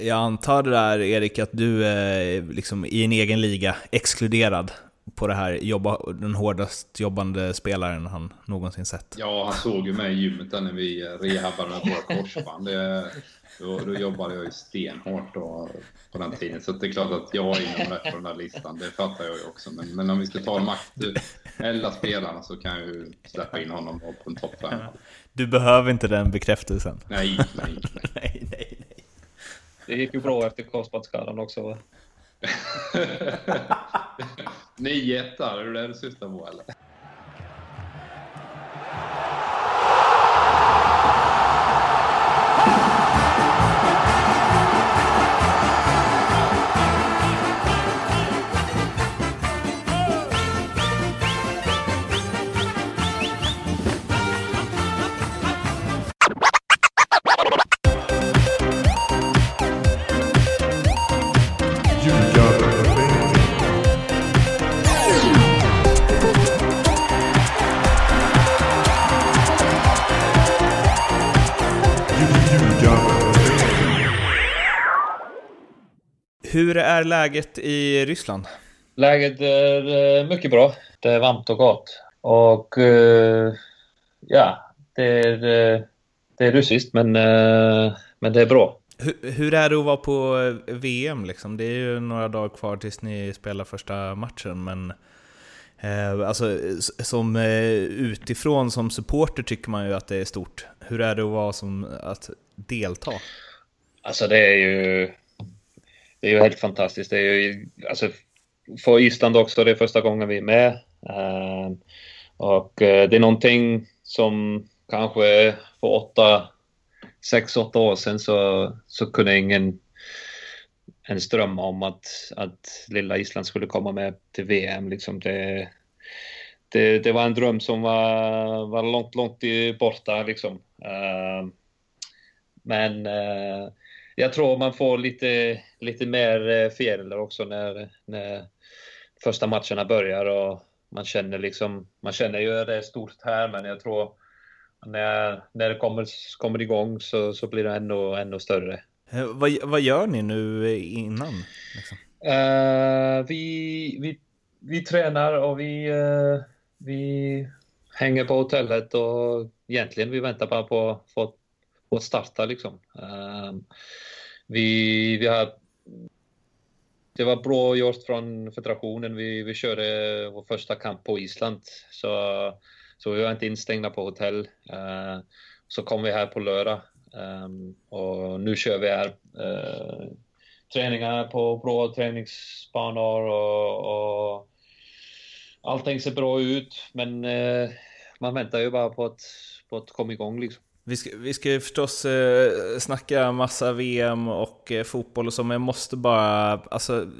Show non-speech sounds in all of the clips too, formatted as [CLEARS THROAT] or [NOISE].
Jag antar det där, Erik, att du är liksom i en egen liga exkluderad på det här jobba, den hårdast jobbande spelaren han någonsin sett. Ja, han såg ju mig i gymmet där när vi rehabbade med våra korsband. Det, då, då jobbade jag ju stenhårt då, på den tiden. Så det är klart att jag är inom rätt på den där listan. Det fattar jag ju också. Men, men om vi ska ta de aktuella spelarna så kan jag ju släppa in honom på en topp. Du behöver inte den bekräftelsen. Nej, nej. nej, [LAUGHS] nej, nej. Det gick ju bra efter korsbandsskadan också va? [LAUGHS] 9-1 där, är det det du syftar på eller? Hur är läget i Ryssland? Läget är eh, mycket bra. Det är varmt och gott. Och eh, ja, det är, eh, det är russiskt men, men det är bra. Hur, hur, är det att vara på VM liksom? Det är ju några dagar kvar tills ni spelar första matchen men eh, alltså, som eh, utifrån som supporter tycker man ju att det är stort. Hur är det att vara som att delta? Alltså det är ju det är ju helt fantastiskt. Det är ju, alltså, för Island också, det är första gången vi är med. Uh, och eh, det är någonting som kanske för åtta, sex, åtta år sedan så, så kunde ingen ens drömma om att, att lilla Island skulle komma med till VM. Liksom det, det, det var en dröm som var, var långt, långt borta. Liksom. Uh, men eh, jag tror man får lite, lite mer eh, fjärilar också när, när första matcherna börjar och man känner liksom, man känner ju att det är stort här men jag tror när, när det kommer, kommer igång så, så blir det ännu, ännu större. Eh, vad, vad gör ni nu innan? Liksom? Uh, vi, vi, vi tränar och vi, uh, vi hänger på hotellet och egentligen vi väntar bara på, att starta liksom. Uh, vi, vi har det var bra gjort från federationen. Vi, vi körde vår första kamp på Island. Så, så vi var inte instängda på hotell. Uh, så kom vi här på lördag. Um, och nu kör vi här uh, träningar på bra träningsbanor och, och allting ser bra ut. Men uh, man väntar ju bara på att, på att komma igång liksom. Vi ska, vi ska ju förstås eh, snacka massa VM och eh, fotboll och så, men jag måste bara... Alltså,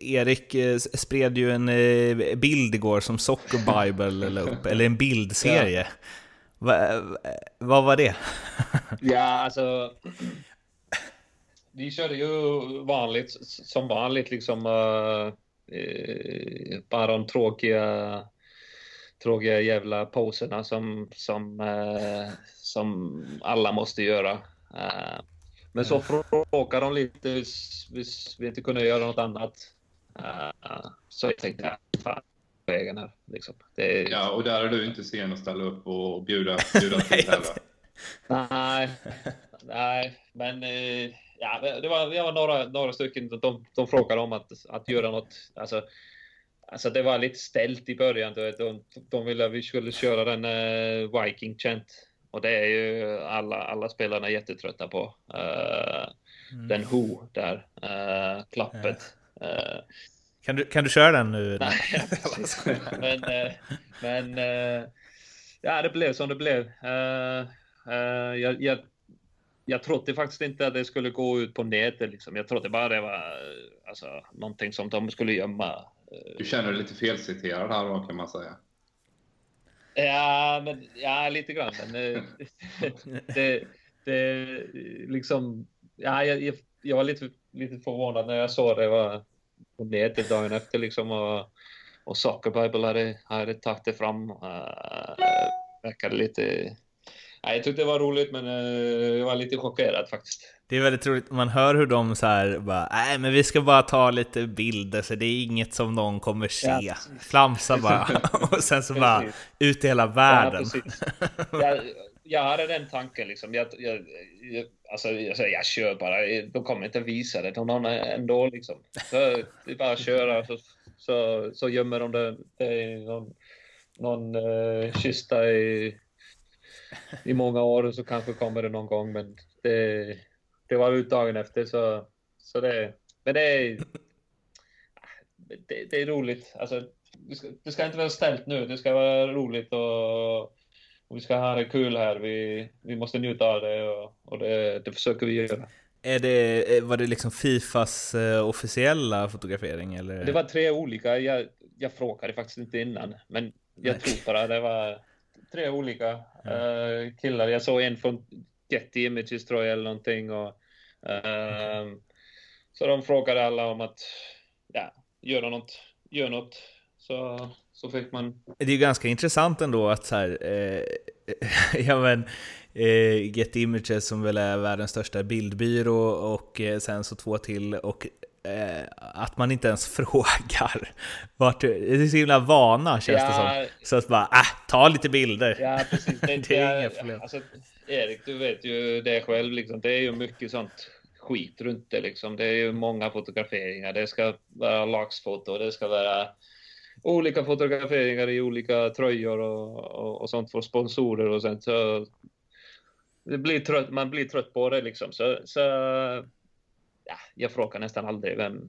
Erik eh, spred ju en eh, bild igår som Soccer Bible eller, upp, eller en bildserie. Ja. Va, vad var det? ja, alltså... Vi körde ju vanligt, som vanligt, liksom... Uh, bara de tråkiga tråkiga jävla poserna som, som, eh, som alla måste göra. Eh, men så frågade de lite hvis, vi inte kunde göra något annat. Eh, så jag tänkte, fan, vägen här. Liksom. Det är... Ja, och där är du inte sen att ställa upp och bjuda, [LAUGHS] bjuda till heller. nej, nej, men eh, ja, det var, det var några, några stycken. De, de frågade om att, att göra något. Alltså, Alltså det var lite ställt i början. De, de, de ville att vi skulle köra den uh, Viking Chant. Och det är ju alla, alla spelarna jättetrötta på. Uh, mm. Den Who där, uh, klappet. Uh, kan, du, kan du köra den nu? [LAUGHS] Nej, [LAUGHS] men, men ja, det blev som det blev. jag, jag, jag trodde faktiskt inte att det skulle gå ut på nätet. Liksom. Jag trodde bara det var alltså, någonting som de skulle gömma du känner dig lite felciterad här då kan man säga. Ja, men, ja lite grann. Men, eh, [LAUGHS] det, det, liksom, ja, jag, jag var lite, lite förvånad när jag såg det var på nätet dagen efter liksom och, och Soccer Bible hade, hade tagit det fram. Uh, verkade lite, Ja, jag tyckte det var roligt, men uh, jag var lite chockerad faktiskt. Det är väldigt roligt, man hör hur de så här bara, nej men vi ska bara ta lite bilder så det är inget som någon kommer se. Ja. Flamsa bara, [LAUGHS] och sen så bara ut i hela världen. Ja, [LAUGHS] jag, jag hade den tanken liksom, jag, jag, jag, alltså, jag, jag kör bara, de kommer inte visa det till någon ändå liksom. Så det är bara att köra, så, så, så gömmer de det, det i någon, någon uh, kista i, i många år, så kanske kommer det någon gång, men det det var ut dagen efter så, så det, men det är, det, det är roligt. Alltså, det ska, det ska inte vara ställt nu, det ska vara roligt och, och vi ska ha det kul här. Vi, vi måste njuta av det och, och det, det försöker vi göra. Är det, var det liksom Fifas uh, officiella fotografering? Eller? Det var tre olika. Jag, jag frågade faktiskt inte innan, men jag Nej. tror bara det var tre olika uh, killar. Jag såg en från Getty Images tror jag eller någonting och Uh, så de frågade alla om att ja, göra något, gör något. Så, så fick man... Det är ju ganska intressant ändå att så här, eh, [LAUGHS] ja men, eh, Get Images som väl är världens största bildbyrå och eh, sen så två till och att man inte ens [LAUGHS] frågar. Vart, det är så himla vana känns ja, det som. Så att bara, äh, ta lite bilder. Ja, precis. [LAUGHS] Det, det är inga problem. Alltså, Erik, du vet ju det själv, liksom. det är ju mycket sånt skit runt det. Liksom. Det är ju många fotograferingar. Det ska vara lagsfoto, det ska vara olika fotograferingar i olika tröjor och, och, och sånt för sponsorer och sen så det blir trött, man blir trött på det liksom. Så, så ja, jag frågar nästan aldrig vem,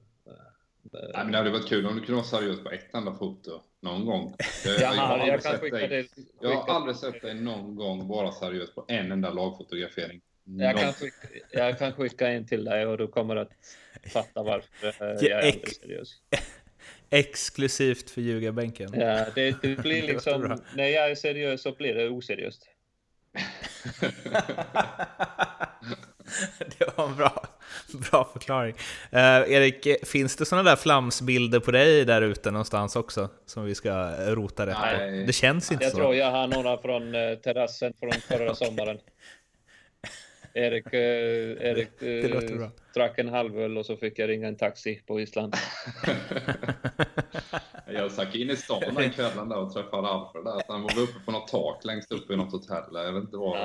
Nej, men det hade varit kul om du kunde vara seriös på ett enda foto någon gång. [LAUGHS] Jag, jag, har, aldrig jag, sett dig, jag har aldrig sett dig någon gång vara seriös på en enda lagfotografering. Jag kan, skicka, jag kan skicka en till dig och du kommer att fatta varför eh, jag är ex seriös. [LAUGHS] Exklusivt för ljugarbänken. Ja, det, det blir [LAUGHS] liksom, när jag är seriös så blir det oseriöst. det var en bra, [LAUGHS] bra förklaring. Uh, Erik, finns det sådana där flamsbilder på dig där ute någonstans också? Som vi ska rota rätt på? Det känns inte jag så. Jag tror jag har några från uh, terrassen från förra [LAUGHS] sommaren. Erik, uh, Erik [LAUGHS] uh, drack en halv öl och så fick jag ringa en taxi på Island. jag stack in i stan den kvällen där och träffade Alfred där. Han var uppe på något tak längst upp i något hotell. Jag vet inte vad.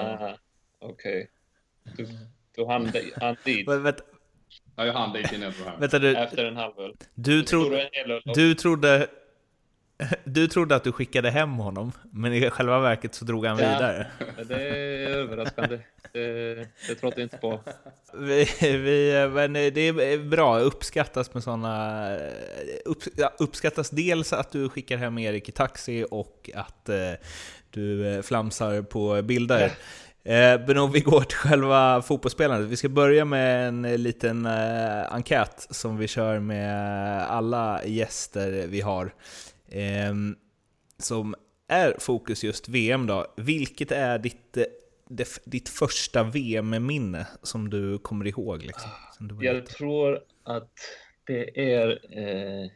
Okej. Okay. Du, du hann, hann dit? Ja, jag hann dit innan Vänta, du, Efter en halv öl. Du, trodde, du [LAUGHS] trodde... Du trodde att du skickade hem honom, men i själva verket så drog han ja, vidare. Det är överraskande. Det, det trodde jag inte på. Vi, vi, men det är bra, uppskattas med sådana... Upp, uppskattas dels att du skickar hem Erik i taxi och att eh, du flamsar på bilder. Eh, men om vi går till själva fotbollsspelandet. Vi ska börja med en liten eh, enkät som vi kör med alla gäster vi har. Eh, som är fokus just VM då. Vilket är ditt, det, ditt första VM-minne som du kommer ihåg? Liksom, Jag lite. tror att det är eh,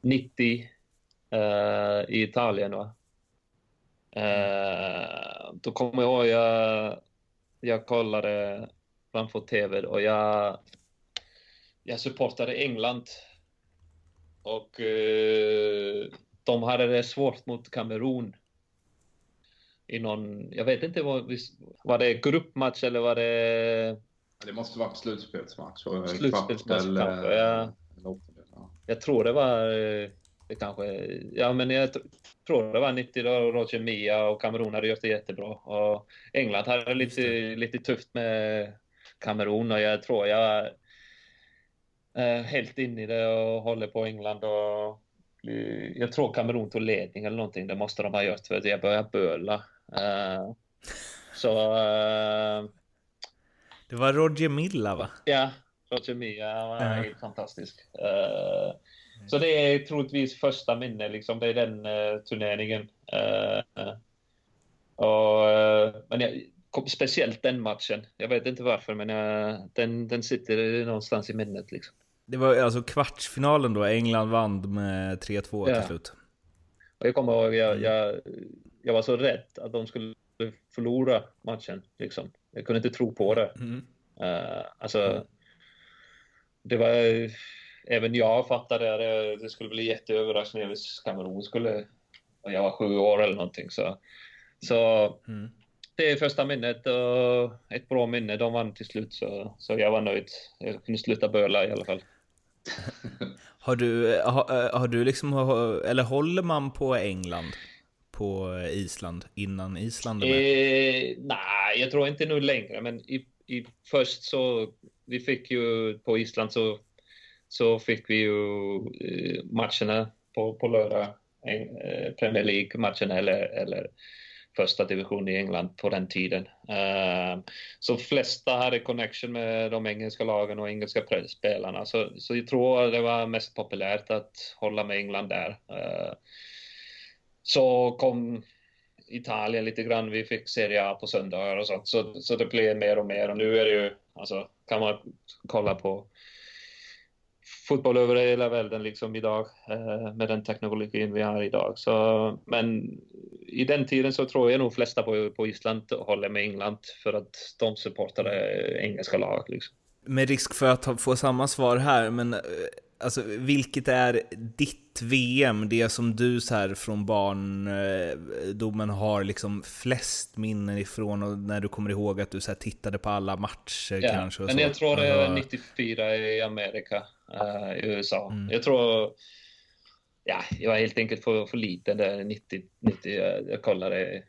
90 eh, i Italien va? Eh, då kommer jag ihåg, jag, jag kollade framför TV och jag, jag supportade England. Och eh, de hade det svårt mot Kamerun. I någon, jag vet inte, var, var det gruppmatch eller var det... Det måste vara slutspelsmatch. Slutspelsmatch kanske, ja. Jag tror det var eh, det kanske, ja men jag tror det var 90 då, Roger Mia och Kamerun hade gjort det jättebra. Och England hade lite, lite tufft med Kamerun och jag tror jag är helt inne i det och håller på England och jag tror Kamerun tog ledning eller någonting. Det måste de ha gjort för att jag började böla. Uh, så... Uh, det var Roger Milla va? Ja, Roger Mia var uh. helt fantastisk. Så det är troligtvis första minne, liksom. Det är den uh, turneringen. Uh, och, men jag, speciellt den matchen. Jag vet inte varför, men den, den sitter någonstans i minnet. Liksom. Det var alltså kvartsfinalen då, England vann med 3-2 ja. till slut. Och jag kommer ihåg, jag, jag, jag var så rädd att de skulle skulle förlora matchen. Liksom. Jag kunde inte tro på det. Mm. Uh, alltså, det var... Även jag fattade att det, det skulle bli jätteöverraskning om Kamerun skulle... Jag var sju år eller någonting. Så, så Mm. det är första minnet och ett bra minne. De vann till slut så, så jag var nöjd. Jag kunde sluta böla i alla fall. [LAUGHS] Har du, har, har du liksom, eller håller man på England på Island innan Island? Eh, nej, jag tror inte nu längre, men i, i, först så, vi fick ju på Island så, så fick vi ju eh, matcherna på, på lördag, eh, Premier League-matcherna eller, eller första division i England på den tiden. Eh, så flesta hade connection med de engelska lagen och engelska spelarna. Så, så jag tror det var mest populärt att hålla med England där. Så kom Italien lite grann. Vi fick Serie A på söndagar och sånt. Så, så det blev mer och mer. Och nu är det ju, alltså, kan man kolla på fotboll över hela världen liksom idag eh, med den teknologin vi har idag. Så, men i den tiden så tror jag nog flesta på, på Island håller med England för att de supportar engelska lag. Liksom. Med risk för att få samma svar här, men eh, alltså, vilket är ditt VM, det som du så här från barndomen har liksom flest minnen ifrån och när du kommer ihåg att du så tittade på alla matcher ja, kanske? men jag tror det är 94 i Amerika, uh, i USA. Mm. Jag tror, ja, jag var helt enkelt för, för liten där 90, 90 jag kollade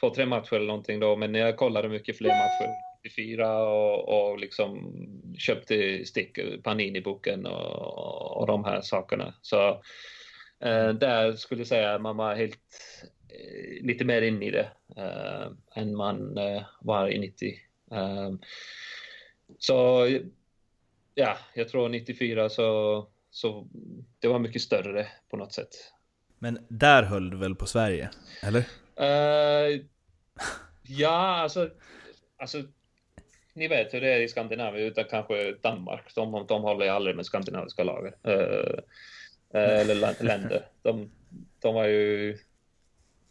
två, tre matcher eller någonting då, men jag kollade mycket fler matcher 94 och, och liksom köpte stick Panini-boken och, och de här sakerna. Så eh, där skulle jag säga att man var helt eh, lite mer in i det eh, än man eh, var i 90. Eh, så ja, jag tror 94 så, så det var mycket större på något sätt. Men där höll du väl på Sverige, eller? Uh, ja, alltså, alltså ni vet hur det är i Skandinavien, utan kanske Danmark. De, de håller aldrig med skandinaviska lagar. Uh, eller [LAUGHS] länder. De, de var ju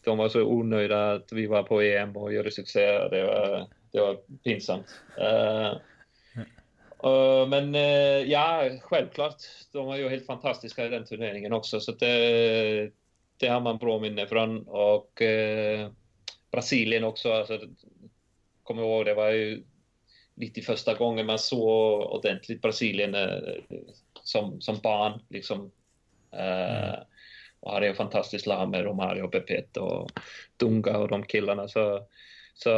de var så onöjda att vi var på EM och gjorde succé. Det var, det var pinsamt. Uh, uh, men uh, ja, självklart. De var ju helt fantastiska i den turneringen också. Så det, det har man bra minne från. Och Brasilien också. Alltså, kommer ihåg, det var ju lite första gången man såg ordentligt Brasilien som, som barn. Liksom. Mm. och hade en fantastisk lag med Romario, Pepet och Dunga och de killarna. Så, så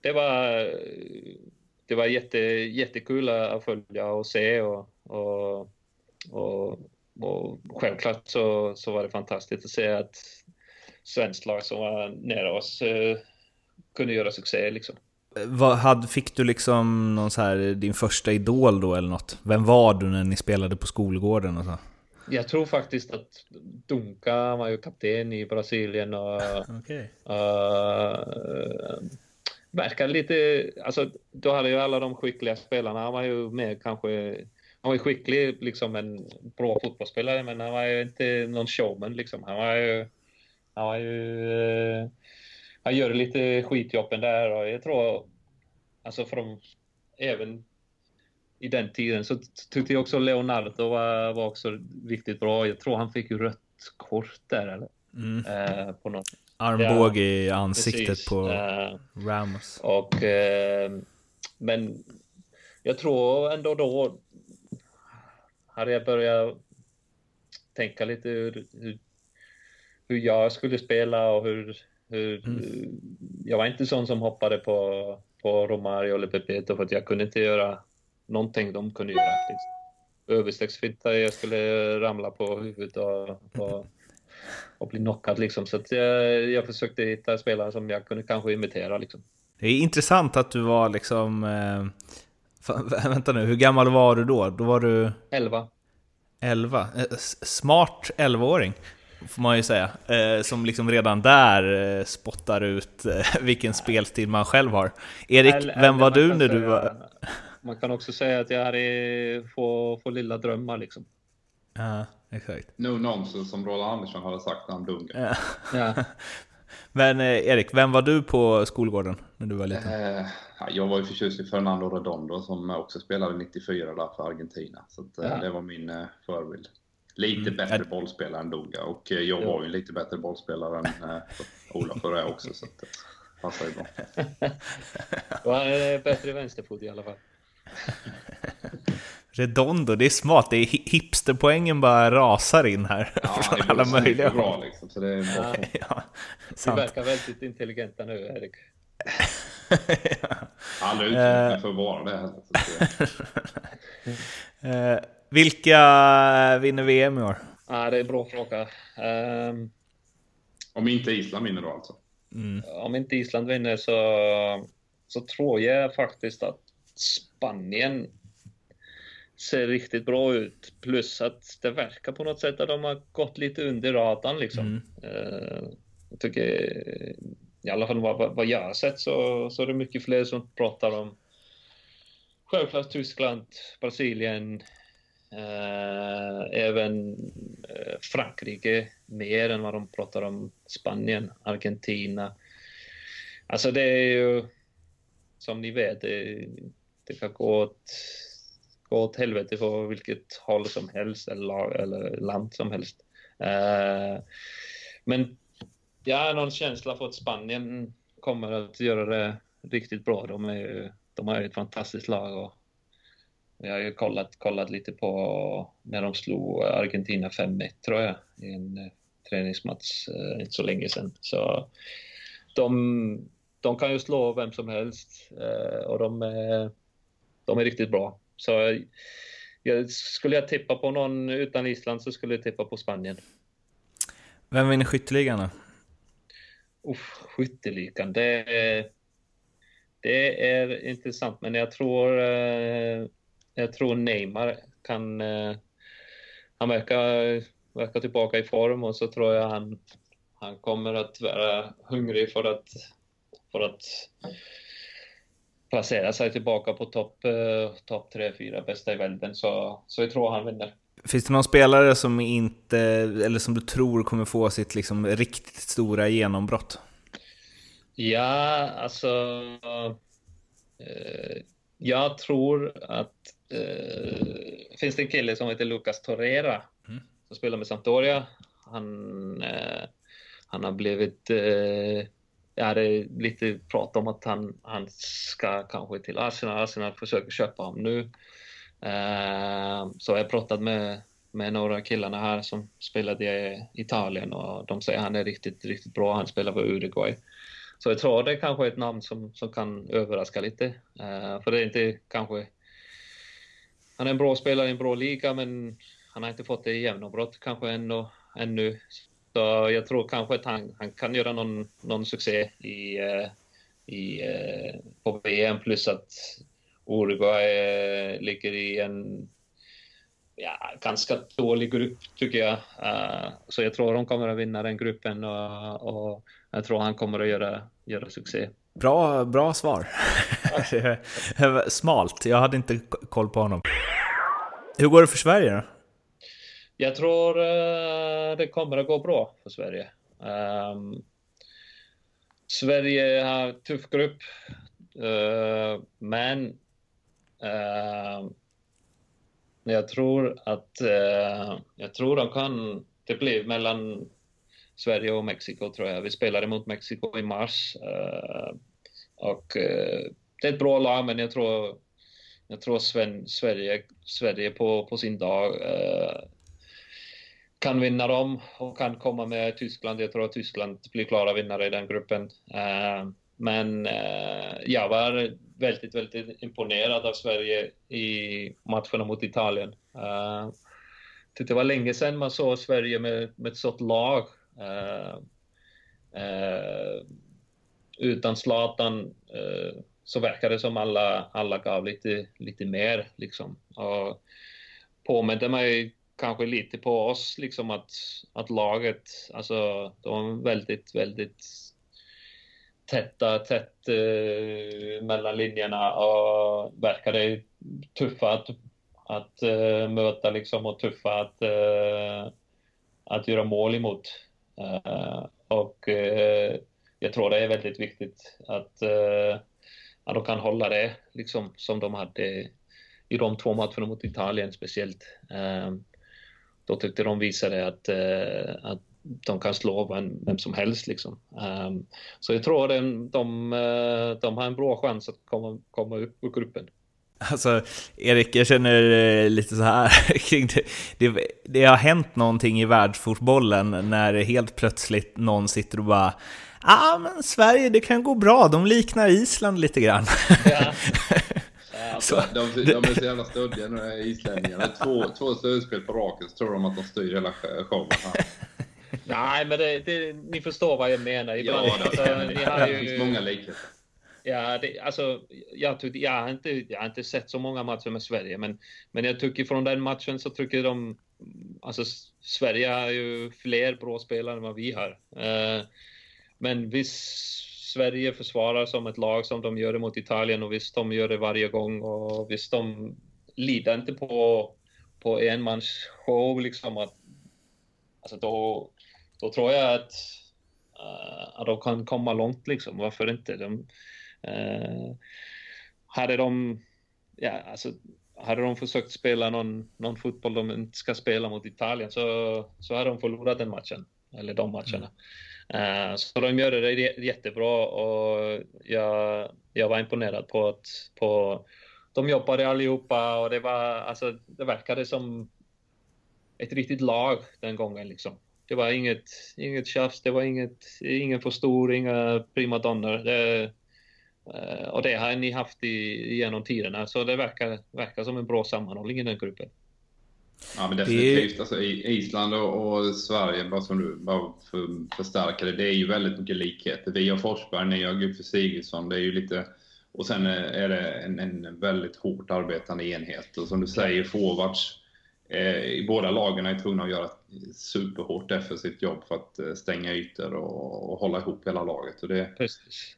det var, det var jätte, jättekul att följa och se och, och, och, och självklart så, så var det fantastiskt att se att svenskt lag som var nära oss kunde göra succé liksom. Vad, hade, fick du liksom någon så här, din första idol då eller något? Vem var du när ni spelade på skolgården och så? Jag tror faktiskt att Dunka var ju kapten i Brasilien och okay. uh, verkade lite, alltså då hade ju alla de skickliga spelarna, han var ju med kanske, han var ju skicklig liksom en bra fotbollsspelare men han var ju inte någon showman liksom. Han var ju, han var ju uh, han gör lite skitjobben där och jag tror, alltså från, även i den tiden så tyckte jag också Leonardo var, var också riktigt bra. Jag tror han fick ju rött kort där eller? Mm. Eh, på något. Armbåge ja, i ansiktet precis. på Eh, Ramos. och, eh, men jag tror ändå då hade jag börjat tänka lite hur, hur, hur jag skulle spela och hur, hur Mm. jag var inte sån som hoppade på, på Romario eller Pepeto för att jag kunde inte göra någonting de kunde göra. Överstegsfitta, jag skulle ramla på huvudet och, och, och bli knockad liksom. Så jag, jag försökte hitta spelare som jag kunde kanske imitera liksom. Det är intressant att du var liksom... Fan, [LAUGHS] vänta nu, hur gammal var du då? Då var du 11. 11. Eh, Smart 11-åring, får man ju säga. Eh, som liksom redan där eh, spottar ut eh, vilken spelstil man själv har. Erik, Eller- vem var du när du var... Man kan också säga att jag hade få, få lilla drömmar liksom. Ja, exakt. No nonsense som Roland Andersson hade sagt när han dunkade. Ja. Ja. [LAUGHS] Men eh, Erik, vem var du på skolgården när du var liten? Eh, jag var ju förtjust i Fernando Redondo som också spelade 94 där för Argentina. Så att, ja. det var min eh, förebild. Lite mm. bättre bollspelare än Doga och eh, jag var ju en lite bättre bollspelare än eh, och det också. Så att det passar ju bra. [LAUGHS] Du har bättre vänsterfot i alla fall. [LAUGHS] Redondo, det är smart. Det är hipsterpoängen bara rasar in här. Ja, [LAUGHS] från det alla möjliga bra liksom. Så det är bra. Ja, ja, verkar väldigt intelligenta nu, Erik. ja. Aldrig uttryckt för att vara det. Vilka vinner VM i år? Ja, det är en bra fråga. Um... Om inte Island vinner då alltså? Mm. Om inte Island vinner så, så tror jag faktiskt att Spanien ser riktigt bra ut. Plus att det verkar på något sätt att de har gått lite under radarn liksom. Mm. Uh, jag tycker, i alla fall vad, vad jag har sett så, så är det mycket fler som pratar om självklart Tyskland, Brasilien, Eh, även eh, Frankrike mer än vad de pratar om Spanien, Argentina. Alltså det är ju som ni vet, det, det kan gå åt gå åt helvete på vilket håll som helst eller, eller land som helst. Uh, men jag har någon känsla för att Spanien kommer att göra det riktigt bra. De, är, de har ett fantastiskt lag och jag har ju kollat, kollat lite på när de slog Argentina 5-1 tror jag i en uh, träningsmatch uh, inte så länge sedan. Så de, de kan ju slå vem som helst uh, och de är, de är riktigt bra. Så jag, skulle jag tippa på någon utan Island så skulle jag tippa på Spanien. Vem vinner skytteligan då? Uff, skytteligan, det, det är intressant, men jag tror, eh, jag tror Neymar kan... Eh, han verkar, verkar tillbaka i form och så tror jag han, han kommer att vara hungrig för att, för att placera sig tillbaka på topp eh, top 3-4 bästa i världen. Så, så jag tror han vinner. Finns det någon spelare som inte, eller som du tror kommer få sitt liksom riktigt stora genombrott? Ja, alltså... Eh, jag tror att... Eh, finns det en kille som heter Lucas Torreira mm. som spelar med Sampdoria. Han, eh, han har blivit eh, ja, det är lite prat om att han, han ska kanske till Arsenal. Arsenal försöker köpa honom nu. Uh, så jag har pratat med, med några killarna här som spelade i Italien och de säger att han är riktigt, riktigt bra. Han spelar för Uruguay. Så jag tror det är kanske ett namn som, som kan överraska lite. Uh, för det är inte kanske... Han är en bra spelare i en bra liga, men han har inte fått det genombrott kanske ännu. ännu. Så jag tror kanske att han, han kan göra någon, någon succé i, uh, i, uh, på VM plus att Uruguay ligger i en ja, ganska dålig grupp tycker jag. Så jag tror de kommer att vinna den gruppen och, och jag tror han kommer att göra, göra succé. Bra, bra svar. [LAUGHS] Smalt, jag hade inte koll på honom. Hur går det för Sverige då? Jag tror uh, det kommer att gå bra för Sverige. Um, Sverige har tuff grupp, uh, men uh, jag tror att jag tror de kan. Det blir mellan Sverige och Mexiko tror jag. Vi spelade mot Mexiko i mars eh, och eh, det är ett bra lag, men jag tror jag tror Sven, Sverige, Sverige på, på sin dag eh, kan vinna dem och kan komma med Tyskland. Jag tror att Tyskland blir klara vinnare i den gruppen. Uh, men uh, jag var väldigt, väldigt imponerad av Sverige i matcherna mot Italien. Uh, det var länge sedan man såg Sverige med, med ett sådant lag. Eh, eh, utan Zlatan eh, så verkar det som alla, alla gav lite, lite mer. Liksom. Och påminde mig kanske lite på oss, liksom att, att laget, alltså de var väldigt, väldigt tätta, tätt eh, mellan linjerna och verkade tuffa att, att eh, möta liksom och tuffa att, eh, att göra mål emot. Eh, och uh, jag tror det är väldigt viktigt att, uh, att de kan hålla det liksom som de hade i de två matcherna mot Italien speciellt. Då tyckte de visade att, att de kan slå vem, vem som helst. Liksom. Um, så jag tror att de, de, de har en bra chans att komma, komma upp ur gruppen. Alltså, Erik, jag känner eh, lite så här [LAUGHS] kring det. det. Det har hänt någonting i världsfotbollen när helt plötsligt någon sitter och bara Ja, ah, men Sverige, det kan gå bra. De liknar Island lite grann. Ja. [LAUGHS] så, de, de, är så jävla stöddiga nu, islänningarna. Två, två slutspel på raken så tror de att de styr hela showen. Nej, men det, det, ni förstår vad jag menar. Ibland, ja, det, alltså, ni har ju, det finns många likheter. Ja, det, alltså, jag, tyck, jag, har inte, jag har inte sett så många matcher med Sverige, men, men jag tycker från den matchen så tycker de... Alltså, Sverige har ju fler bra spelare än vad vi har. Uh, men visst, Sverige försvarar som ett lag som de gör det mot Italien och visst, de gör det varje gång och visst, de litar inte på, på enmansshow liksom. Att, alltså då, då tror jag att, uh, att de kan komma långt liksom. Varför inte? De, hade de, ja alltså, hade de försökt spela någon, någon fotboll de inte ska spela mot Italien så, så hade de förlorat den matchen, eller de matcherna. Mm. Uh, så de gör det jättebra och jag, jag var imponerad på att på, de jobbade allihopa och det var, alltså, det verkade som ett riktigt lag den gången liksom det var inget, inget tjafs, det var inget, ingen för stor, inga primadonnor. Det, eh, Eh, och det har ni haft i, genom tiderna, så det verkar, verkar som en bra sammanhållning i den gruppen. Ja, men definitivt. Alltså, Island och, och, Sverige, bara som du bara för, förstärka det, det är ju väldigt mycket likheter. Vi har Forsberg, ni har Guffe Sigurdsson. Det är ju lite... Och sen är det en, en väldigt hårt arbetande enhet. Och som du säger, forwards i båda lagen är tvungna att göra ett superhårt defensivt jobb för att eh, stänga ytor och, och hålla ihop hela laget. Och det,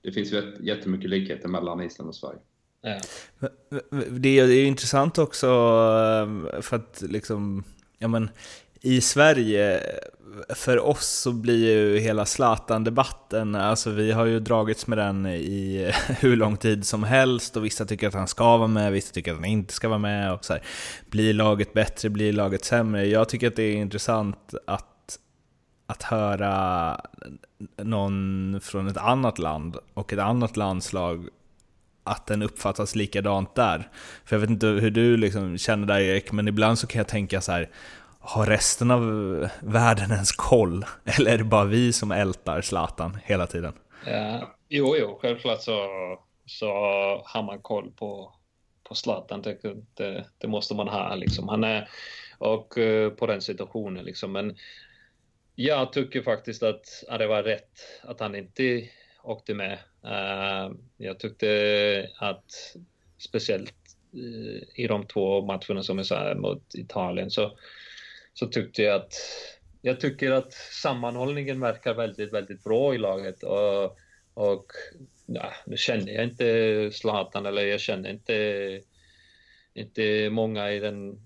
det finns ju jättemycket likheter mellan Island och Sverige. Ja. Det är intressant också eh, för att liksom, ja men i Sverige, för oss så blir ju hela Zlatan-debatten, alltså vi har ju dragits med den i [LAUGHS] hur lång tid som helst och vissa tycker att han ska vara med, vissa tycker att han inte ska vara med och så här, Blir laget bättre, blir laget sämre? Jag tycker att det är intressant att, att höra någon från ett annat land och ett annat landslag att den uppfattas likadant där. För jag vet inte hur du liksom känner där Erik, men ibland så kan jag tänka så här har resten av världen ens koll? Eller är det bara vi som ältar Zlatan hela tiden? Ja, jo, jo, självklart så, så har man koll på, på Zlatan. Det, det, det måste man ha liksom. Han är, och eh, på den situationen liksom. Men jag tycker faktiskt att, att det var rätt att han inte åkte med. Uh, jag tyckte att speciellt eh, i de två matcherna som jag sa mot Italien så så tyckte jag att jag tycker att sammanhållningen verkar väldigt, väldigt bra i laget. Och, och ja, nu känner jag inte Zlatan eller jag känner inte, inte många i den,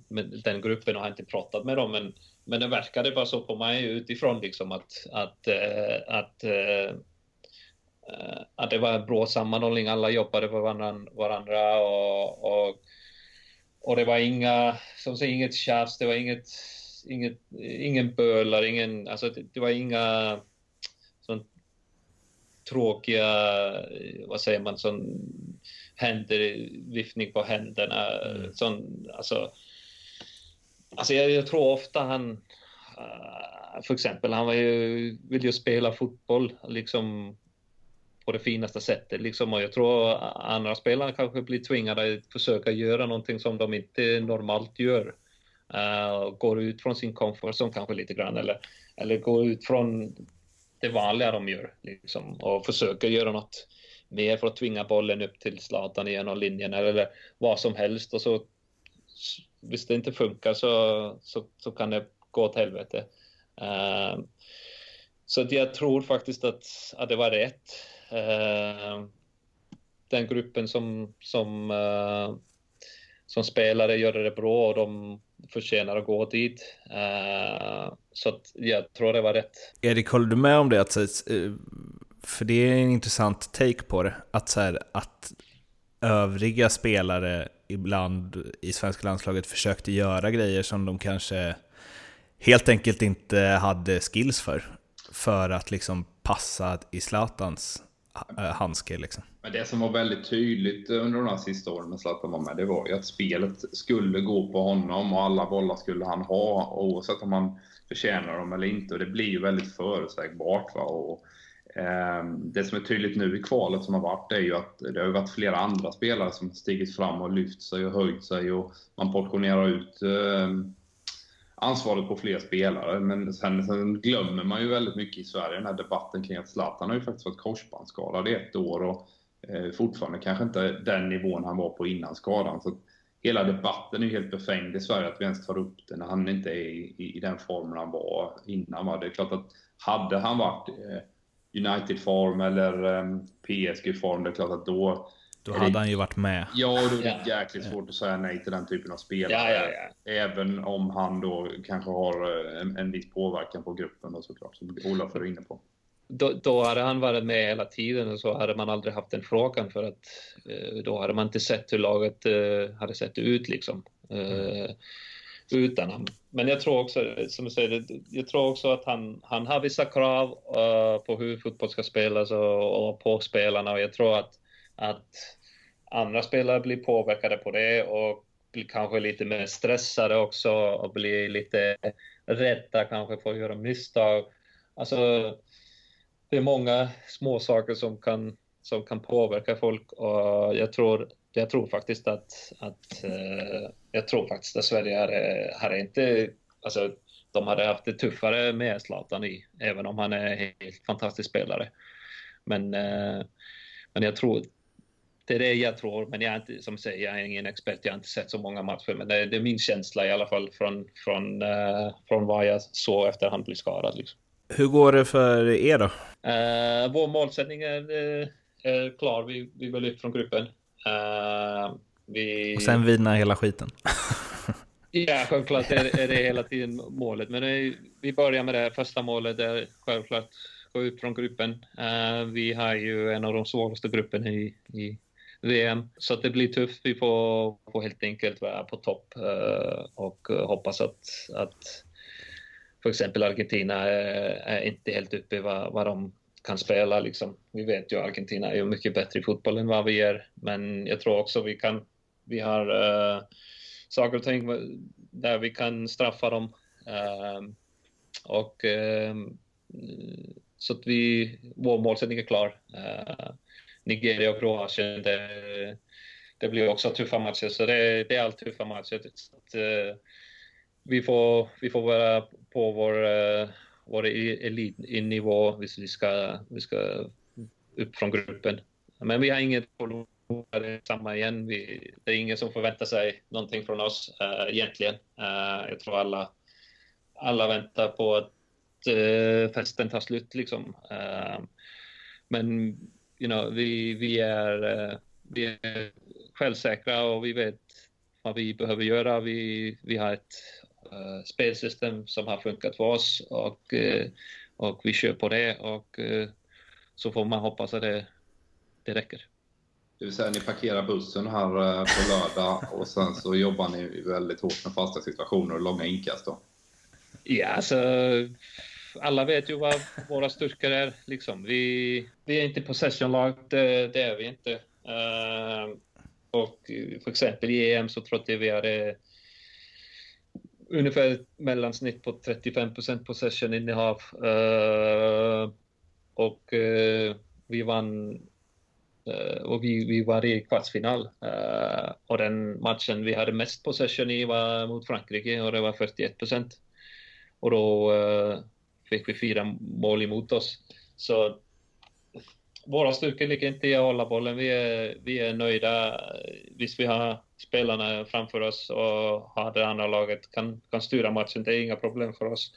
den gruppen och har inte pratat med dem men, men det verkade bara så på mig utifrån liksom att, att, eh, att, att, att det var en bra sammanhållning, alla jobbade för varandra, varandra och, och, och det var inga, som säger, inget tjafs, det var inget inget, ingen bölar, ingen, alltså det, det var inga sån tråkiga, vad säger man, sån händer, viftning på händerna. Mm. Sån, alltså, alltså jag, jag, tror ofta han, uh, för exempel, han var ju, vill ju spela fotboll liksom på det finaste sättet liksom och jag tror andra spelare kanske blir tvingade att försöka göra någonting som de inte normalt gör uh, går ut från sin comfort zone kanske lite grann eller, eller går ut från det vanliga de gör liksom, och försöker göra något mer för att tvinga bollen upp till Zlatan genom linjen eller vad som helst och så visst det inte funkar så, så, så kan det gå åt helvete. Uh, så jag tror faktiskt att, att det var rätt. Uh, den gruppen som, som, uh, som spelare gör det bra och de förtjänar att gå dit. Uh, så att jag tror det var rätt. Erik, håller du med om det? Att, eh, för det är en intressant take på det. Att, så här, att övriga spelare ibland i svenska landslaget försökte göra grejer som de kanske helt enkelt inte hade skills för. För att liksom passa i Zlatans Eh, handske. Liksom. Men det som var väldigt tydligt under de här sista åren med Zlatan var med, det var ju att spelet skulle gå på honom och alla bollar skulle han ha oavsett om han förtjänar dem eller inte. Och det blir ju väldigt förutsägbart. Va? Och, eh, det som är tydligt nu i kvalet som har varit är ju att det har varit flera andra spelare som stigit fram och lyft sig och höjt sig och man portionerar ut eh, ansvaret på fler spelare. Men sen, sen, glömmer man ju väldigt mycket i Sverige den här debatten kring att Zlatan har ju faktiskt varit korsbandsskadad i ett år och eh, fortfarande kanske inte den nivån han var på innan skadan. Så hela debatten är ju helt befängd i Sverige att vi ens tar upp det när han inte är i, i, i den formen han var innan. Va? Det är klart att hade han varit eh, United-form eller eh, PSG-form, det är klart att då då hade det... han ju varit med. Ja, och då är det ja. jäkligt svårt att säga nej till den typen av spelare. Ja, ja, ja. Även om han då kanske har eh, en, en viss påverkan på gruppen då såklart, som Olof är inne på. Då, då, hade han varit med hela tiden och så hade man aldrig haft den frågan för att eh, då hade man inte sett hur laget eh, hade sett ut liksom. Mm. utan honom. Men jag tror också, som du säger, jag tror också att han, han har vissa krav på hur fotboll ska spelas och, och, på spelarna och jag tror att, att andra spelare blir påverkade på det och blir kanske lite mer stressade också och blir lite rädda kanske för att göra misstag. Alltså, det är många små saker som kan, som kan påverka folk och jag tror, jag tror faktiskt att, att eh, jag tror faktiskt att Sverige hade, hade inte, alltså de hade haft det tuffare med Zlatan i, även om han är en helt fantastisk spelare. Men, eh, men jag tror det är det jag tror, men jag är inte, som säger, jag är ingen expert, jag har inte sett så många matcher, men det, det är min känsla i alla fall från, från, uh, från vad jag såg efter han blev skadad. Liksom. Hur går det för er då? Uh, vår målsättning är, uh, är klar, vi, vi vill ut från gruppen. vi... Och sen vinna hela skiten. [LAUGHS] ja, självklart är, är det hela tiden målet, men är, vi börjar med det första målet, är självklart gå ut från gruppen. vi har ju en av de svåraste grupperna i, i VM. Så att det blir tufft. Vi får, får helt enkelt vara på topp uh, och eh, hoppas att, att för exempel Argentina är, är inte helt uppe vad, vad de kan spela. Liksom. Vi vet ju att Argentina är mycket bättre i fotboll än vad vi är, men jag tror också vi kan. Vi har uh, saker och ting där vi kan straffa dem. Uh, och uh, så att vi, vår målsättning är klar. Uh, Nigeria och Kroatien, det, det blir också tuffa matcher. Så det, det är allt tuffa matcher. Så att, uh, vi, får, vi får vara på vår, uh, vår e-, elitnivå hvis vi ska, vi ska upp från gruppen. Men vi har inget förlora samma igen. Vi, det är ingen som förväntar sig någonting från oss uh, egentligen. Uh, jag tror alla, alla väntar på att uh, festen tar slut liksom. Uh, men you know, vi, vi, är, uh, vi är självsäkra och vi vet vad vi behöver göra. Vi, vi har ett uh, spelsystem som har funkat för oss och, uh, och vi kör på det och så får man hoppas att det, det räcker. Det vill säga ni parkerar bussen här på lördag och sen så jobbar ni väldigt hårt med fasta situationer och långa inkast då? Ja, alltså alla vet ju vad våra styrkor är. Liksom. Vi, vi är inte possession-lag, det, det, är vi inte. Uh, och för exempel i EM så trodde vi hade ungefär mellansnitt på 35 procent possession-innehav. Uh, och uh, vi vann eh, och vi, vi var i kvartsfinal. Ehm, och den matchen vi hade mest possession i var mot Frankrike och det var 41 procent. Och då eh, fick vi fyra mål emot oss. Så våra styrkor ligger inte i att hålla bollen. Vi är, vi är nöjda. Visst, vi har spelarna framför oss och har det andra laget kan, kan styra matchen. Det är inga problem för oss.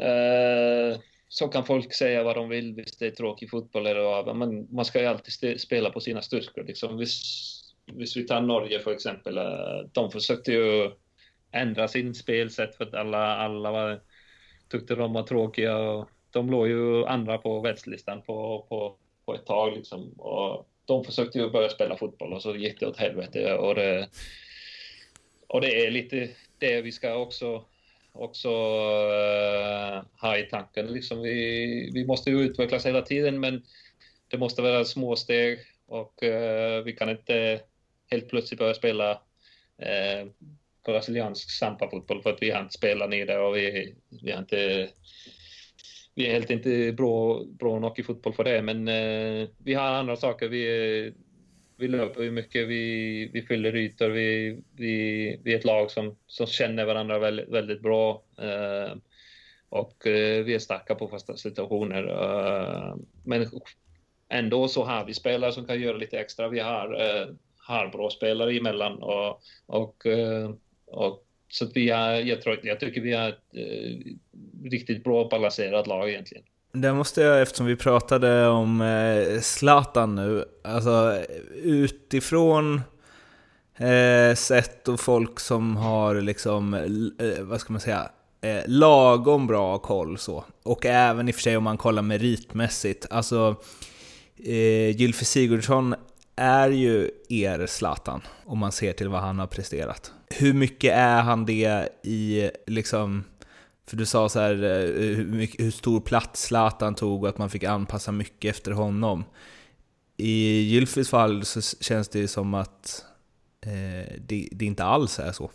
Eh, så kan folk säga vad de vill, visst det är tråkig fotboll eller vad, men man ska ju alltid spela på sina styrkor. Liksom. Visst, visst vi tar Norge för exempel, eh, de försökte ju ändra sin spelsätt för att alla, alla var, tyckte de var tråkiga. Och de låg ju andra på världslistan på, på, på ett tag liksom. Och de försökte ju börja spela fotboll och så gick det åt helvete. Och det, och det är lite det vi ska också, också uh, ha i tanken. Liksom vi, vi måste ju utvecklas hela tiden men det måste vara små steg och uh, vi kan inte helt plötsligt börja spela uh, brasiliansk sampafotboll för att vi har inte spelat ner det och vi, vi har inte vi är helt inte bra, bra nog i fotboll för det, men eh, vi har andra saker. Vi, vi löper ju mycket, vi, vi fyller ytor, vi, vi, vi är ett lag som, som känner varandra väldigt, väldigt bra. Eh, och eh, vi är starka på fasta situationer. Eh, men ändå så har vi spelare som kan göra lite extra. Vi har, eh, har bra spelare emellan och, och, eh, och så att vi är, jag, tror, jag tycker vi är ett eh, riktigt bra balanserat lag egentligen. Det måste jag, eftersom vi pratade om eh, Zlatan nu, alltså utifrån eh, sett och folk som har liksom, eh, vad ska man säga, eh, lagom bra koll så. Och även i och för sig om man kollar meritmässigt. Alltså, eh, Gylfi Sigurdsson är ju er Zlatan, om man ser till vad han har presterat. Hur mycket är han det i, liksom, för du sa så här, eh, hur, mycket, hur stor plats Zlatan tog och att man fick anpassa mycket efter honom. I Gylfis fall så känns det som att eh, det, det inte alls är så.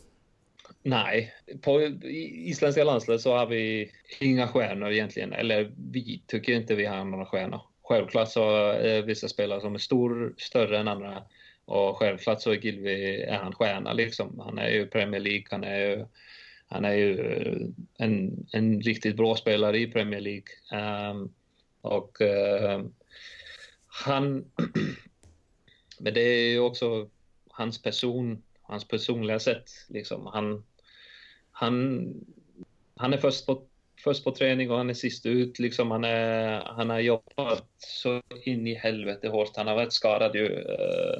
Nej, på isländska landslaget så har vi inga stjärnor egentligen. Eller vi tycker inte vi har några stjärnor. Självklart så är vissa spelare som är stor, större än andra och självklart så är Gilvi är han stjärna liksom. Han är ju Premier League, han är ju, han är ju eh, en, en riktigt bra spelare i Premier League. Um, och uh, han... [CLEARS THROAT] men det är ju också hans person, hans personliga sätt liksom. Han, han, han är först på först på träning och han är sist ut. Liksom, han, är, han har jobbat så in i helvete hårt. Han har varit skadad ju uh,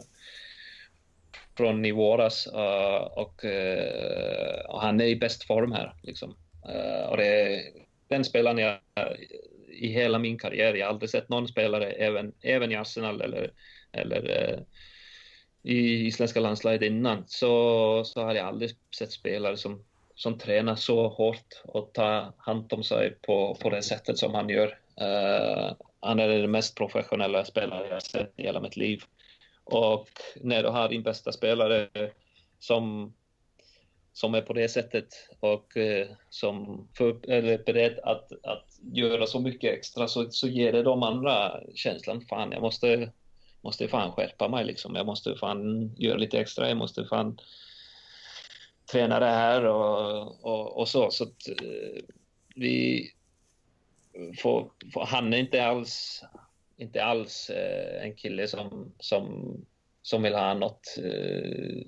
från i våras uh, och, uh, och, han är i bäst form här. Liksom. och det är den spelaren jag i hela min karriär, jag har aldrig sett någon spelare, även, även i Arsenal eller, eller i isländska landslaget innan, så, så har jag aldrig sett spelare som som tränar så hårt och tar hand om sig på, på det sättet som han gör. Uh, han är den mest professionella spelare jag sett i hela mitt liv. Och när du har din bästa spelare som, som är på det sättet och uh, som för, är beredd att, att göra så mycket extra så, så ger det de andra känslan, fan jag måste, måste fan skärpa mig liksom. Jag måste fan göra lite extra, jag måste fan tränare här och, och, och så. Så att, eh, vi får, får, han är inte alls, inte alls eh, en kille som, som, som vill ha något, eh,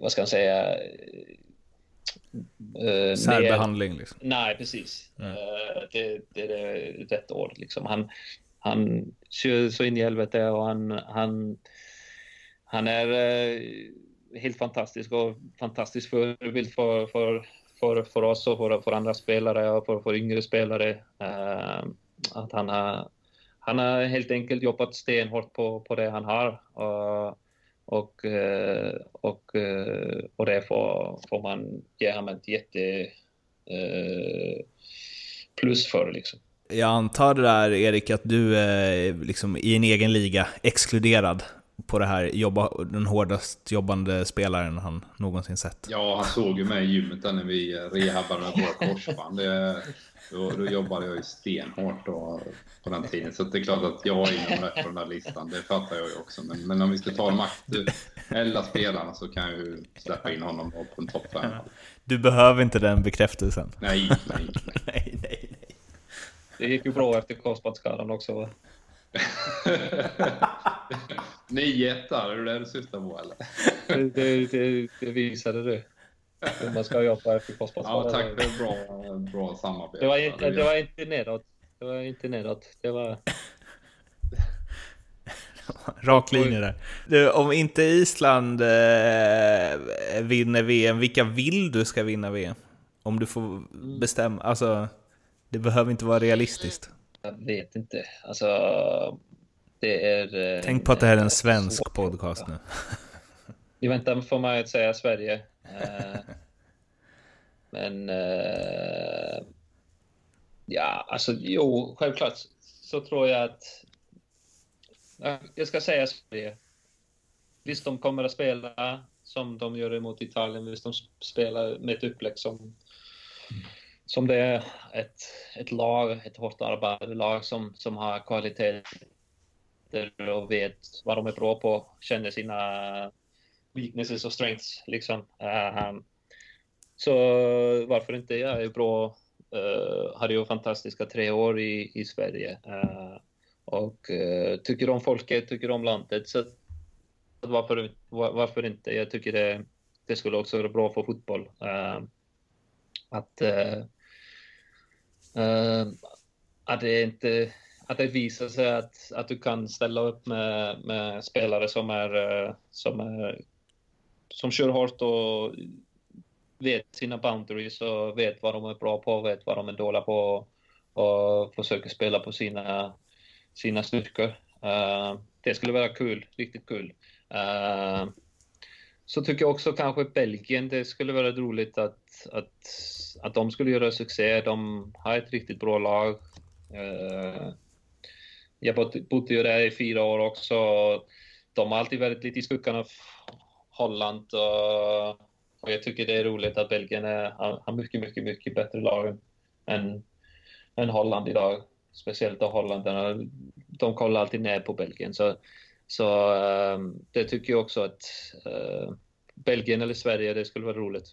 vad ska man säga, Uh, Särbehandling? Liksom. Nej, precis. Mm. Uh, det, det, är rätt ord. Liksom. Han, han kör så in i helvete och han, han, han är uh, helt fantastisk och fantastisk förebild för, för, för, för oss och för, för andra spelare och för, för yngre spelare. Uh, att han har, han har helt enkelt jobbat stenhårt på, på det han har. Uh, och, och, eh, eh, och det får, får man ge honom ett jätte plus för. Liksom. Jag antar det där Erik att du är liksom i en egen liga exkluderad på det här jobba, den hårdast jobbande spelaren han någonsin sett. Ja, han såg ju mig i gymmet där när vi rehabbade med våra korsband. Det, då, då jobbade jag ju stenhårt då, på den tiden. Så det är klart att jag är inom rätt på den där listan. Det fattar jag ju också. Men, men om vi ska ta de aktuella spelarna så kan jag ju släppa in honom på en topp. Du behöver inte den bekräftelsen. Nej, nej, nej. [LAUGHS] nej, nej, nej. Det gick ju bra efter korsbandsskadan också [LAUGHS] 9-1 är det det du syftar på eller? det, det, det visade du. Hur man ska jobba efter korsbandsskada. Ja, tack för bra, bra samarbete. Det var, inte, det var inte nedåt. Det var inte nedåt. Det var... [LAUGHS] Rak linje där. Du, om inte Island eh, vinner VM, vilka vill du ska vinna VM? Om du får bestämma, alltså det behöver inte vara realistiskt. Jag vet inte, alltså det är... Eh, Tänk på att det här är en svensk podcast nu. Ni väntar på mig att säga Sverige. Eh, [LAUGHS] men... Eh, ja, alltså jo, självklart så tror jag att... Jag ska säga Sverige. Visst, de kommer att spela som de gör mot Italien. Visst, de spelar med ett upplägg som, som det är ett, ett lag, ett hårt arbetande lag som, som har kvaliteter och vet vad de är bra på, känner sina weaknesses och strengths. Liksom. Uh, så varför inte? Jag är bra. Uh, hade ju fantastiska tre år i, i Sverige. Uh, och uh, tycker om folket, tycker om landet. Så varför, varför inte? Jag tycker det, det skulle också vara bra för fotboll. att, Ehm, att det inte att det visar sig att, att du kan ställa upp med, med spelare som är, eh, som är som kör hårt och vet sina boundaries och vet vad de är bra på, vet vad de är dåliga på och försöker spela på sina, sina styrkor. Uh, det skulle vara kul, riktigt kul. Uh, så tycker jag också kanske Belgien, det skulle vara roligt att, att, att de skulle göra succé. De har ett riktigt bra lag. Eh, jag bodde ju där i fyra år också. De har alltid varit lite i skuggan av Holland och, och jag tycker det är roligt att Belgien är, har mycket, mycket, mycket bättre lag än, än Holland idag. Speciellt då holländarna, de kollar alltid ner på Belgien. Så, så um, det tycker jag också att uh, Belgien eller Sverige, det skulle vara roligt.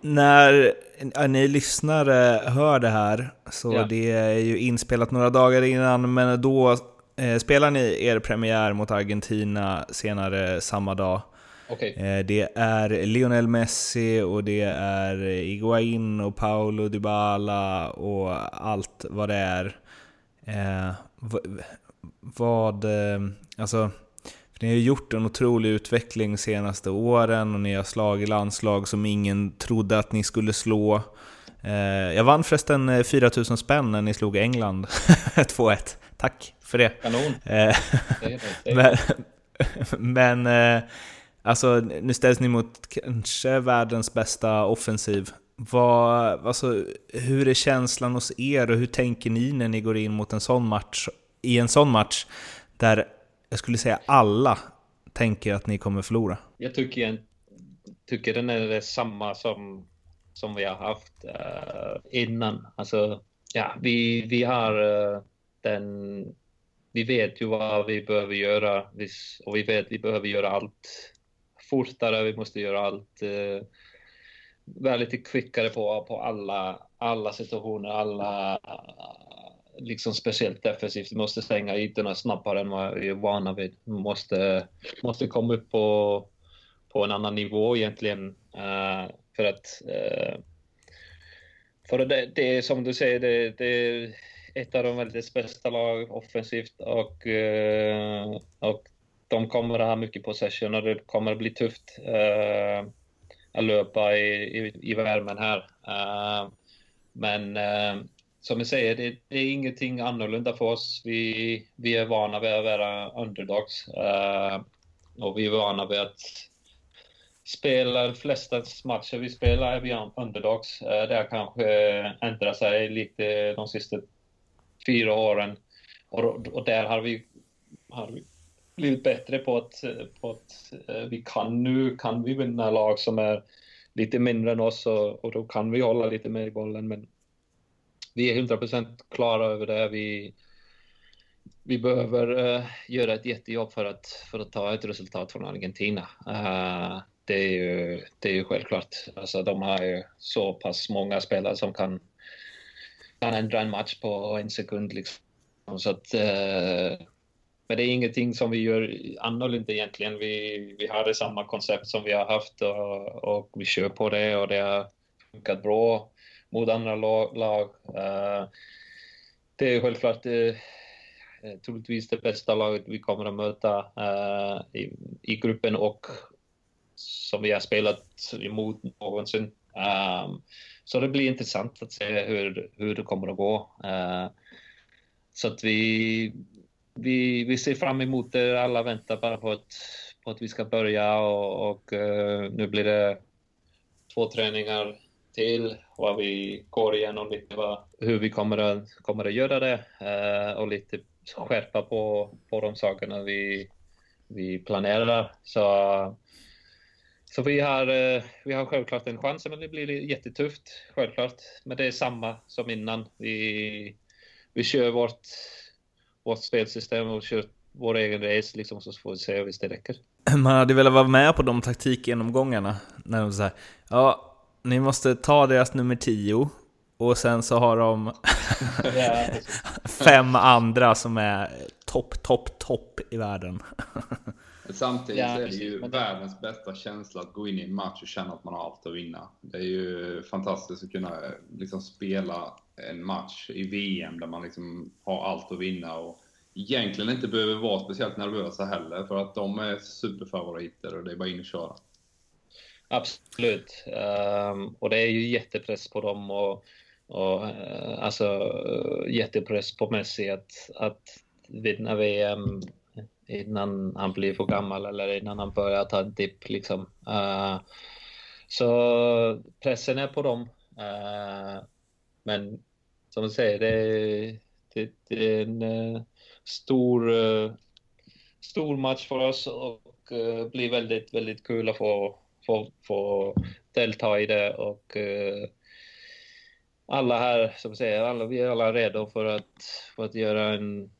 När ni lyssnare hör det här, så ja. det är ju inspelat några dagar innan, men då eh, spelar ni er premiär mot Argentina senare samma dag. Okay. Eh, det är Lionel Messi och det är Iguain och Paulo Dybala och allt vad det är. Eh, vad, eh, alltså, ni har gjort en otrolig utveckling senaste åren och ni har slagit landslag som ingen trodde att ni skulle slå. Eh, jag vann förresten 4000 spänn när ni slog England [LAUGHS] 2-1. Tack för det. Kanon. Eh, men, [LAUGHS] men eh, alltså, nu ställs ni mot kanske världens bästa offensiv. Vad, alltså, hur är känslan hos er och hur tänker ni när ni går in mot en sån match? I en sån match där jag skulle säga alla tänker att ni kommer förlora. Jag tycker, jag tycker den är samma som, som vi har haft uh, innan. Alltså, ja, vi, vi har uh, den... Vi vet ju vad vi behöver göra och vi vet att vi behöver göra allt fortare, vi måste göra allt uh, vara lite kvickare på, på alla, alla situationer, alla liksom speciellt defensivt. Vi måste stänga ytorna snabbare än vad vi är vana vid. Vi måste, måste komma upp på, på en annan nivå egentligen. Uh, för att uh, för det, det är som du säger, det, det är ett av de väldigt bästa lag offensivt och, uh, och de kommer att ha mycket possession och det kommer att bli tufft att löpa i, i, i värmen här. men som jag säger, det, det, är ingenting annorlunda för oss. Vi, vi är vana vid att vara underdogs uh, och vi är vana vid att spela de flesta matcher vi spelar är vi underdogs. Uh, det har kanske ändrat sig lite de sista fyra åren och, och där har vi, har vi blivit bättre på att, på att uh, vi kan nu kan vi vinna lag som är lite mindre än oss och, och då kan vi hålla lite mer i bollen. Men vi är 100% klara över det. Vi, vi behöver uh, göra ett jättejobb för att, för att ta ett resultat från Argentina. Uh, det, är ju, det är ju självklart. Alltså, de har ju så pass många spelare som kan, kan ändra en match på en sekund. Liksom. Så att, uh, men det är ingenting som vi gör annorlunda egentligen. Vi, vi har det samma koncept som vi har haft och, och vi kör på det och det har funkat bra mot andra lag. Uh, det är självklart, uh, troligtvis det bästa laget vi kommer att möta uh, i, i, gruppen och som vi har spelat emot någonsin. Um, så det blir intressant att se hur, hur det kommer att gå. Uh, så att vi, vi, vi ser fram emot det. Alla väntar bara på att, på att vi ska börja och, och uh, nu blir det två träningar till vad vi går igenom lite vad, hur vi kommer att, kommer att göra det eh, och lite skärpa på, på de sakerna vi, vi planerar. Så, så vi, har, eh, vi har självklart en chans, men det blir jättetufft, självklart. Men det är samma som innan. Vi, vi kör vårt, vårt spelsystem och kör vår egen race, liksom, så får vi se om det räcker. Man hade velat vara med på de taktikgenomgångarna. När de säger ja, ni måste ta deras nummer 10 och sen så har de [LAUGHS] [LAUGHS] fem andra som är topp, topp, topp i världen. Samtidigt ja, är det ju men... världens bästa känsla att gå in i en match och känna att man har allt att vinna. Det är ju fantastiskt att kunna liksom spela en match i VM där man liksom har allt att vinna och egentligen inte behöver vara speciellt nervösa heller för att de är superfavoriter och det är bara in och köra. Absolut. Um, och det är ju jättepress på dem och, och uh, alltså eh, jättepress på Messi att, att vinna VM innan han blir för gammal eller innan han börjar ta en dipp liksom. Uh, så pressen är på dem. Uh, men som du säger, det, det, det är en uh, stor, stor match för oss och blir väldigt, väldigt kul att få få, få delta i det och eh, alla här, som säger, alla, vi är alla redo för att, för att göra en,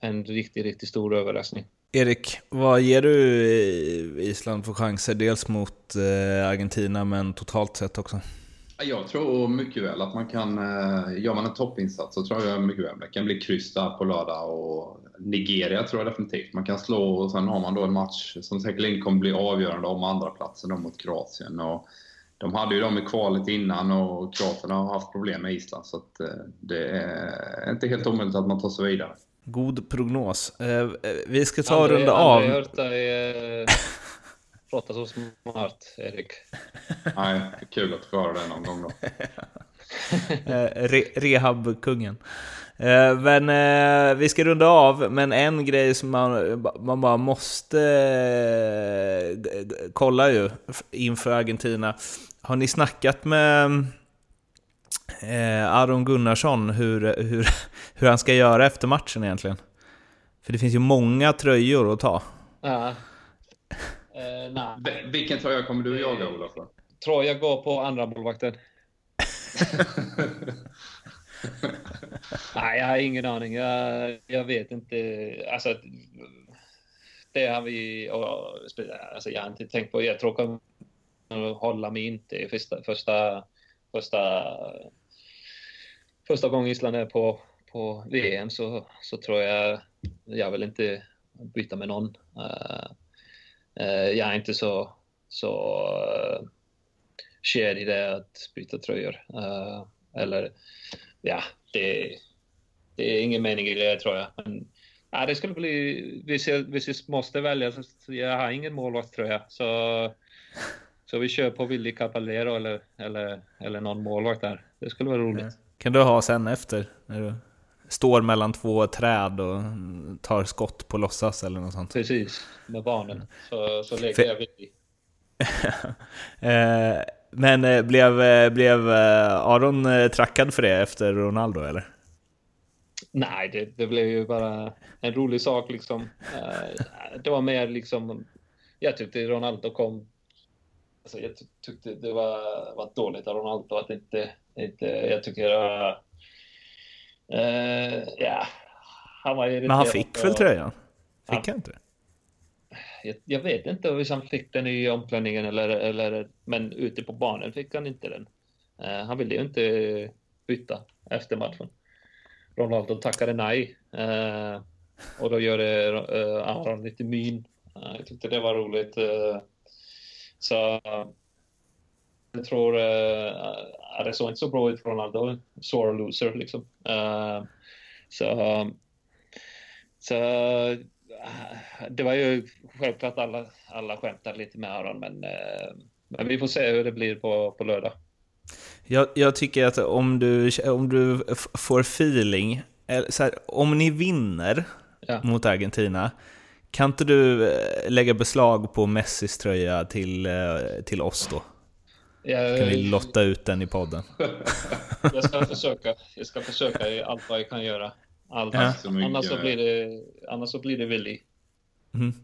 en riktigt, riktigt stor överraskning. Erik, vad ger du Island för chanser? Dels mot eh, Argentina, men totalt sett också? Jag tror mycket väl att man kan, eh, gör man en toppinsats så tror jag mycket väl det kan bli kryss där på lördag och Nigeria tror jag definitivt man kan slå och sen har man då en match som säkerligen kommer bli avgörande om andra platsen mot Kroatien. Och de hade ju dem i kvalet innan och Kroatien har haft problem med Island så att eh, det är inte helt omöjligt att man tar sig vidare. God prognos. Eh, vi ska ta och runda av. Jag har hört dig [LAUGHS] prata så smart, Erik. Nej, kul att få höra det någon gång då. [LAUGHS] Eh, re Rehabkungen. Eh, men eh, vi ska runda av, men en grej som man, man bara måste kolla ju inför Argentina. Har ni snackat med Aron Gunnarsson hur, hur, hur han ska göra efter matchen egentligen? För det finns ju många tröjor att ta. Ja, Eh, nej. Vilken tröja kommer du jaga, eh, Olof? Tror jag går på andra målvakten. [LAUGHS] [LAUGHS] nej, jag har ingen aning. Jag, jag vet inte. Alltså, det har vi... Alltså, jag har inte tänkt på. Jag tror jag kommer hålla mig inte i första, första, första, första gången Island är på, på VM så, så tror jag jag vill inte byta med någon. Uh, uh, jag är inte så, så uh, kär i det att byta tröjor. Uh, eller ja, det, det är ingen mening i det tror jag. Men, ja, det skulle bli, hvis jag, hvis jag måste välja, så jag har ingen målvaktströja. Så, så vi kör på Willy Caballero eller, eller, eller någon målvakt där. Det skulle vara roligt. Kan du ha sen efter? När du står mellan två träd och tar skott på låtsas eller något sånt. Precis, med barnen. Så, så leker För... jag vid. [LAUGHS] Eh, men eh, blev, eh, blev Aron trackad för det efter Ronaldo eller? Nej, det, det blev ju bara en rolig sak liksom. Det var mer liksom, jag tyckte Ronaldo kom Alltså, jag tyckte det var, var dåligt av Ronaldo att inte, inte jag tycker var Uh, ja, han var Men han fick väl tröjan? Fick han, han inte? Jag, jag, vet inte om han fick den i omklädningen eller, eller men ute på banan fick han inte den. Uh, han ville ju inte byta efter matchen. Ronaldo tackade nej. Uh, och då gör det uh, Aron lite min. Uh, jag tyckte det var roligt. så jag tror uh, det såg inte så bra ut för Ronaldo. Sore loser liksom. Uh, så Så det var ju självklart alla, alla skämtade lite med Aron, men, men vi får se hur det blir på, på lördag. Jag, jag tycker att om du, om du får feeling, så här, om ni vinner ja. mot Argentina, kan inte du lägga beslag på Messis tröja till, till oss då? Jag, kan vi lotta ut den i podden? [LAUGHS] jag ska försöka. Jag ska försöka allt vad jag kan göra. Allt. Ja. Annars, så blir det, annars så blir det Willy. Mm.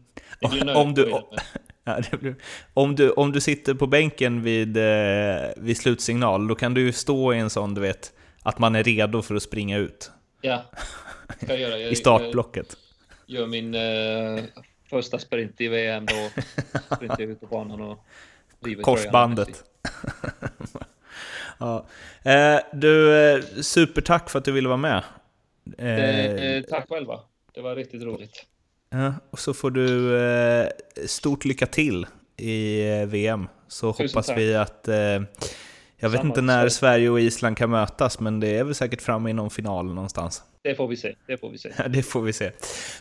Om du, [LAUGHS] ja, blir, om, du, om du sitter på bänken vid, eh, vid slutsignal, då kan du stå i en sån, du vet, att man är redo för att springa ut. Ja, [LAUGHS] ska jag göra. Jag, I startblocket. Jag gör min eh, första sprint i VM, då sprintar jag ut på banan och Korsbandet. [LAUGHS] ja. Eh, du, eh, supertack för att du ville vara med. Eh, eh, tack själva. Det var riktigt roligt. Ja, och så får du eh, stort lycka till i eh, VM. Så Tusen hoppas tack. vi att... jag vet inte när Sverige och Island kan mötas, men det är väl säkert framme i någon final någonstans. Det får vi se. Det får vi se. [LAUGHS] det får vi se.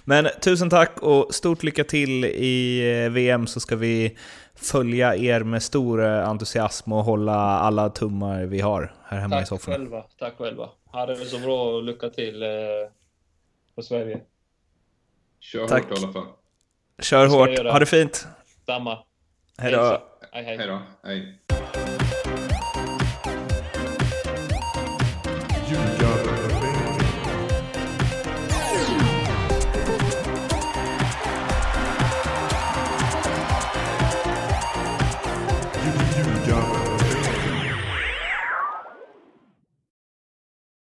Men tusen tack och stort lycka till i VM så ska vi följa er med stor entusiasm och hålla alla tummar vi har här hemma tack i soffan. Själva. Tack själva. Ha det så bra och lycka till eh, på Sverige. Kör tack. hårt i alla fall. Kör hårt. Ha det fint. Samma. Hej då. Hej då. Hej.